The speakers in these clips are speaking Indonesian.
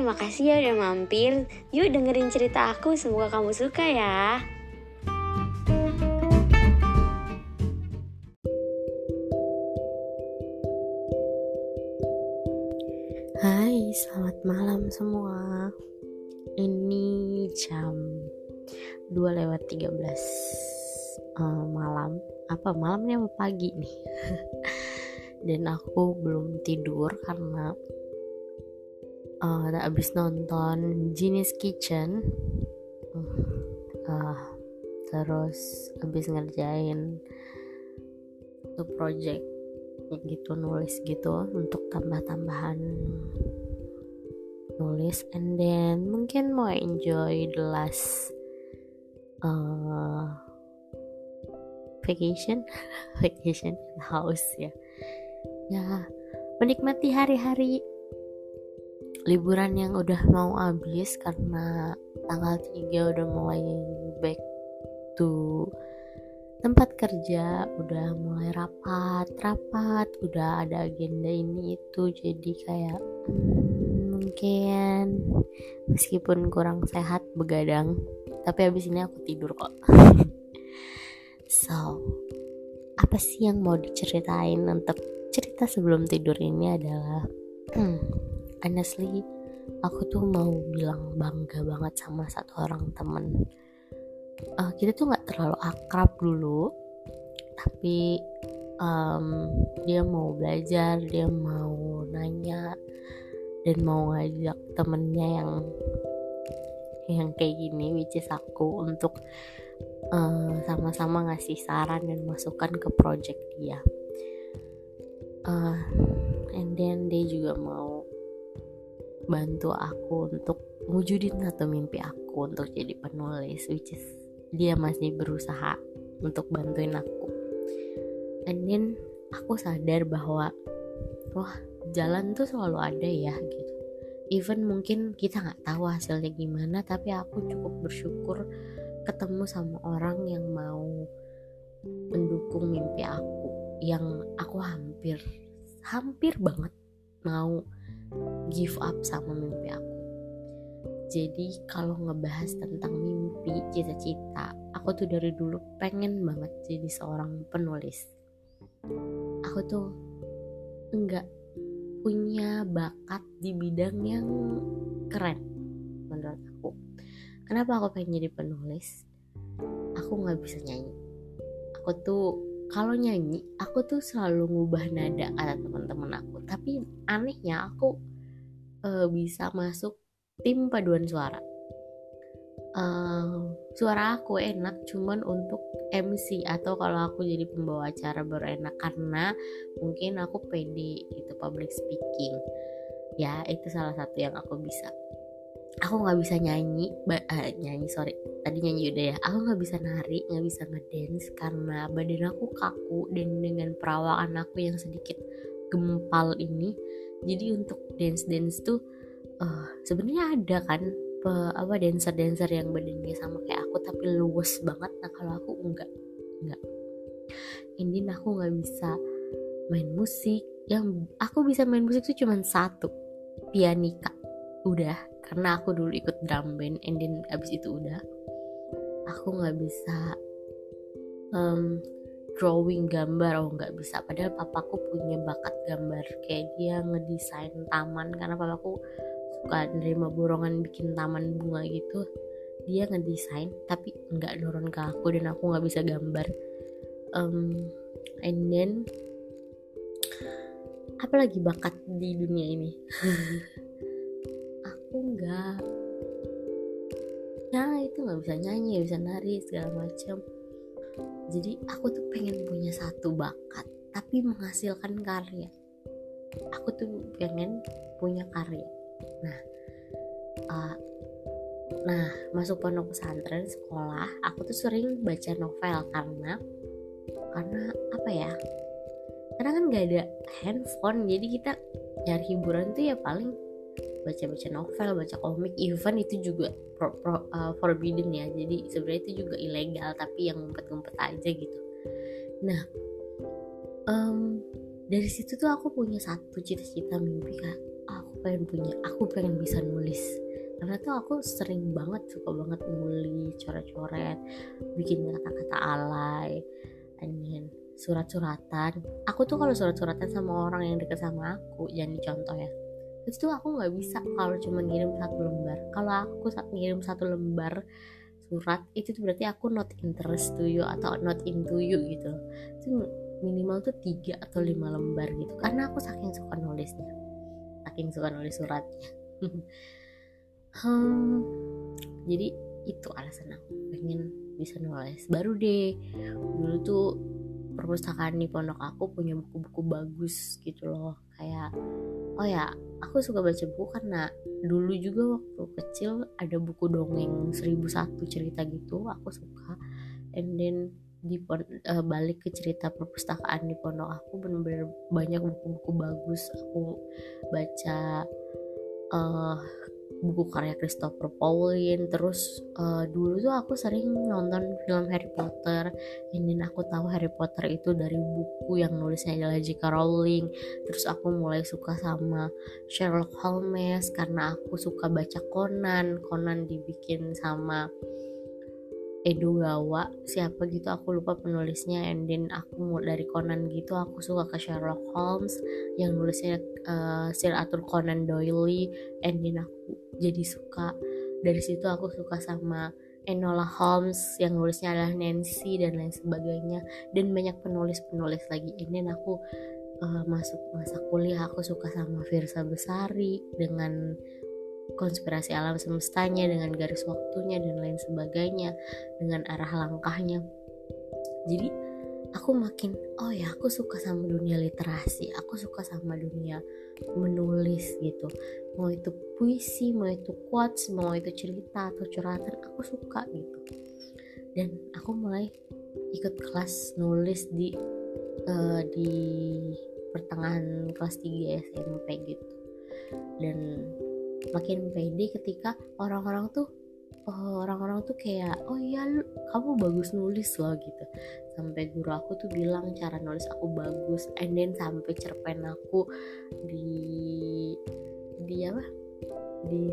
Hai, makasih ya udah mampir. Yuk dengerin cerita aku, semoga kamu suka ya. Hai, selamat malam semua. Ini jam 2 lewat 13 uh, malam. Apa malamnya pagi nih? Dan aku belum tidur karena uh, abis nonton Genius Kitchen. Uh, terus abis ngerjain tuh project gitu nulis gitu untuk tambah-tambahan nulis. And then mungkin mau enjoy the last uh, vacation. Vacation house ya. Ya menikmati hari-hari liburan yang udah mau habis karena tanggal 3 udah mulai back to tempat kerja udah mulai rapat rapat udah ada agenda ini itu. Jadi kayak hmm, mungkin meskipun kurang sehat begadang tapi habis ini aku tidur kok. So apa sih yang mau diceritain untuk cerita sebelum tidur ini adalah honestly aku tuh mau bilang bangga banget sama satu orang temen. Uh, kita tuh nggak terlalu akrab dulu tapi um, dia mau belajar dia mau nanya dan mau ngajak temennya yang yang kayak gini which is aku untuk sama sama-sama ngasih saran dan masukan ke project dia. Uh, and then dia juga mau bantu aku untuk wujudin satu mimpi aku untuk jadi penulis which is dia masih berusaha untuk bantuin aku. And then aku sadar bahwa wah jalan tuh selalu ada ya gitu. Even mungkin kita nggak tahu hasilnya gimana tapi aku cukup bersyukur ketemu sama orang yang mau mendukung mimpi aku yang aku hampir hampir banget mau give up sama mimpi aku jadi kalau ngebahas tentang mimpi, cita-cita, aku tuh dari dulu pengen banget jadi seorang penulis. Aku tuh enggak punya bakat di bidang yang keren menurut aku. Kenapa aku pengen jadi penulis? Aku nggak bisa nyanyi. Aku tuh kalau nyanyi, aku tuh selalu ngubah nada kata teman-teman aku. Tapi anehnya aku uh, bisa masuk tim paduan suara. Uh, suara aku enak cuman untuk MC atau kalau aku jadi pembawa acara baru enak karena mungkin aku pede itu public speaking. Ya itu salah satu yang aku bisa aku nggak bisa nyanyi uh, nyanyi sorry. Tadi nyanyi udah ya. Aku nggak bisa nari nggak bisa ngedance karena badan aku kaku dan dengan perawakan aku yang sedikit gempal ini jadi untuk dance dance tuh uh, sebenarnya ada kan pe, apa dancer dancer yang badannya sama kayak aku tapi luwes banget. Nah kalau aku enggak enggak ini aku nggak bisa main musik. Yang aku bisa main musik tuh cuma satu pianika udah karena aku dulu ikut drum band and then abis itu udah. Aku nggak bisa um, drawing gambar oh nggak bisa. Padahal papaku punya bakat gambar. Kayak dia ngedesain taman karena papaku suka nerima borongan bikin taman bunga gitu. Dia ngedesain tapi nggak nurun ke aku dan aku nggak bisa gambar. Um, and then apa lagi bakat di dunia ini aku nggak ya itu nggak bisa nyanyi bisa nari segala macam jadi aku tuh pengen punya satu bakat tapi menghasilkan karya. Aku tuh pengen punya karya. Nah uh, nah masuk pondok pesantren sekolah aku tuh sering baca novel karena karena apa ya? Karena kan gak ada handphone jadi kita nyari hiburan tuh ya paling baca-baca novel, baca komik, even itu juga pro, pro, uh, forbidden ya. Jadi sebenarnya itu juga ilegal, tapi yang ngumpet-ngumpet aja gitu. Nah, um, dari situ tuh aku punya satu cita-cita mimpi kak aku pengen punya aku pengen bisa nulis karena tuh aku sering banget suka banget nulis coret-coret bikin kata-kata alay and surat-suratan aku tuh kalau surat-suratan sama orang yang deket sama aku jangan dicontoh ya itu aku nggak bisa kalau cuma ngirim satu lembar. Kalau aku ngirim satu lembar surat itu tuh berarti aku not interest to you atau not into you gitu. Itu minimal tuh tiga atau lima lembar gitu. Karena aku saking suka nulisnya. Saking suka nulis suratnya. Hmm, jadi itu alasan aku pengen bisa nulis. Baru deh dulu tuh perpustakaan di pondok aku punya buku-buku bagus gitu loh. Kayak oh ya aku suka baca buku karena dulu juga waktu kecil ada buku dongeng 1001 cerita gitu aku suka. And then di uh, balik ke cerita perpustakaan di pondok aku bener-bener banyak buku-buku bagus aku baca uh, buku karya Christopher Pauline terus uh, dulu tuh aku sering nonton film Harry Potter. Ini aku tahu Harry Potter itu dari buku yang nulisnya adalah J.K. Rowling. Terus aku mulai suka sama Sherlock Holmes karena aku suka baca Conan. Conan dibikin sama Edo Gawa siapa gitu aku lupa penulisnya. And then aku mau dari Conan gitu aku suka ke Sherlock Holmes yang nulisnya uh, Sir Arthur Conan Doyle. And then aku jadi suka. Dari situ aku suka sama Enola Holmes yang nulisnya adalah Nancy dan lain sebagainya. Dan banyak penulis-penulis lagi. Then aku uh, masuk masa kuliah aku suka sama Virsa Besari dengan konspirasi alam semestanya dengan garis waktunya dan lain sebagainya dengan arah langkahnya. Jadi aku makin oh ya aku suka sama dunia literasi aku suka sama dunia menulis gitu. Mau itu puisi mau itu quotes mau itu cerita atau curhatan aku suka gitu. Dan aku mulai ikut kelas nulis di uh, di pertengahan kelas 3 SMP gitu. Dan makin pede ketika orang-orang tuh orang-orang tuh kayak oh iya lu, kamu bagus nulis loh gitu. Sampai guru aku tuh bilang cara nulis aku bagus. And then sampai cerpen aku di di apa? Di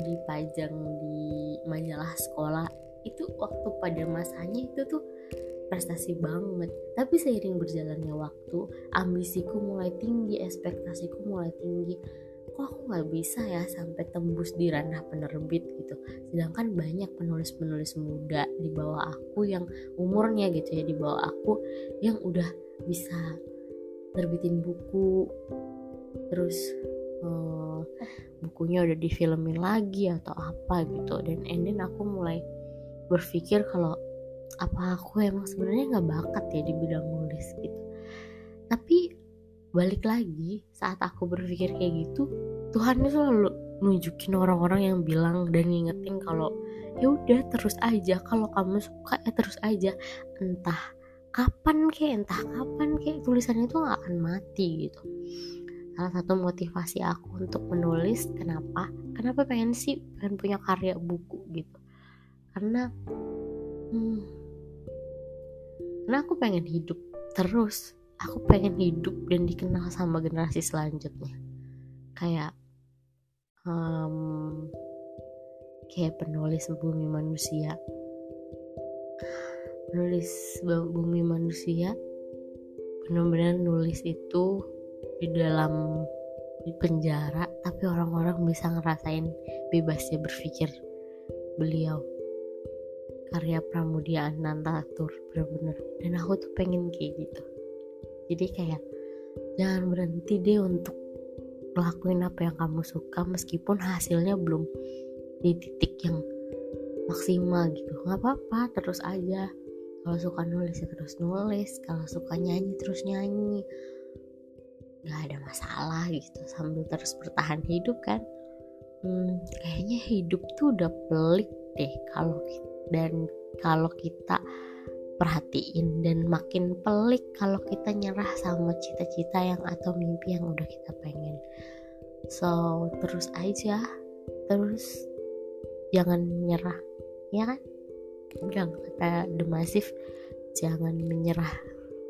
dipajang di majalah sekolah. Itu waktu pada masanya itu tuh prestasi banget. Tapi seiring berjalannya waktu ambisiku mulai tinggi ekspektasiku mulai tinggi kok aku nggak bisa ya sampai tembus di ranah penerbit gitu. Sedangkan banyak penulis-penulis muda di bawah aku yang umurnya gitu ya di bawah aku yang udah bisa terbitin buku. Terus uh, bukunya udah difilmin lagi atau apa gitu. Dan ending aku mulai berpikir kalau apa aku emang sebenarnya nggak bakat ya di bidang nulis gitu. Tapi balik lagi saat aku berpikir kayak gitu Tuhan itu selalu nunjukin orang-orang yang bilang dan ngingetin kalau ya udah terus aja. Kalau kamu suka ya terus aja. Entah kapan kayak entah kapan kayak tulisannya itu gak akan mati gitu. Salah satu motivasi aku untuk menulis kenapa? Kenapa pengen sih pengen punya karya buku gitu? Karena hmm, karena aku pengen hidup terus aku pengen hidup dan dikenal sama generasi selanjutnya. Kayak um, kayak penulis bumi manusia. Penulis bumi manusia benar-benar nulis itu di dalam di penjara tapi orang-orang bisa ngerasain bebasnya berpikir beliau. Karya Pramudia Anantatur bener-bener dan aku tuh pengen kayak gitu jadi kayak jangan berhenti deh untuk ngelakuin apa yang kamu suka meskipun hasilnya belum di titik yang maksimal gitu. Nggak apa-apa terus aja. Kalau suka nulis ya terus nulis kalau suka nyanyi terus nyanyi. Nggak ada masalah gitu sambil terus bertahan hidup kan. Hmm, kayaknya hidup tuh udah pelik deh kalau dan kalau kita perhatiin dan makin pelik kalau kita nyerah sama cita-cita yang atau mimpi yang udah kita pengen. So terus aja. Terus jangan nyerah ya kan? Udah kata The Massive jangan menyerah.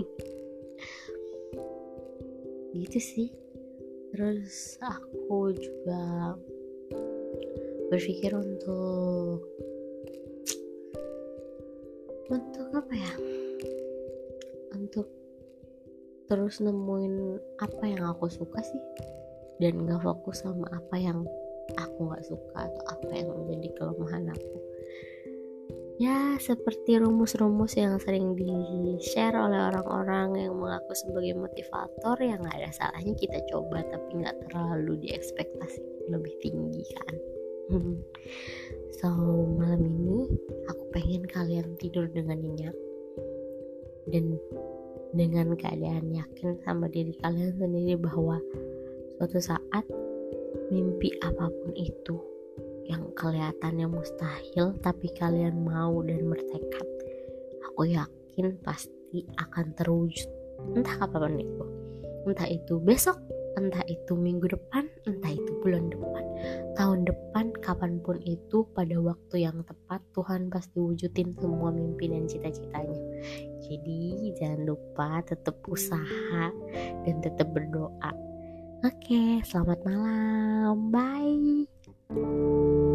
Gitu sih. Terus aku juga berpikir untuk terus nemuin apa yang aku suka sih. Dan gak fokus sama apa yang aku gak suka atau apa yang menjadi kelemahan aku. Ya seperti rumus-rumus yang sering di share oleh orang-orang yang mengaku sebagai motivator yang gak ada salahnya kita coba tapi gak terlalu diekspektasi lebih tinggi kan. So malam ini aku pengen kalian tidur dengan nyenyak. Dan dengan keadaan yakin sama diri kalian sendiri bahwa suatu saat mimpi apa pun itu yang kelihatannya mustahil tapi kalian mau dan bertekad aku yakin pasti akan terwujud. Entah kapan itu. Entah itu besok entah itu minggu depan entah itu bulan depan tahun depan kapan pun itu pada waktu yang tepat Tuhan pasti wujudin semua mimpi dan cita-citanya jadi jangan lupa tetap usaha dan tetap berdoa Oke, selamat malam. Bye.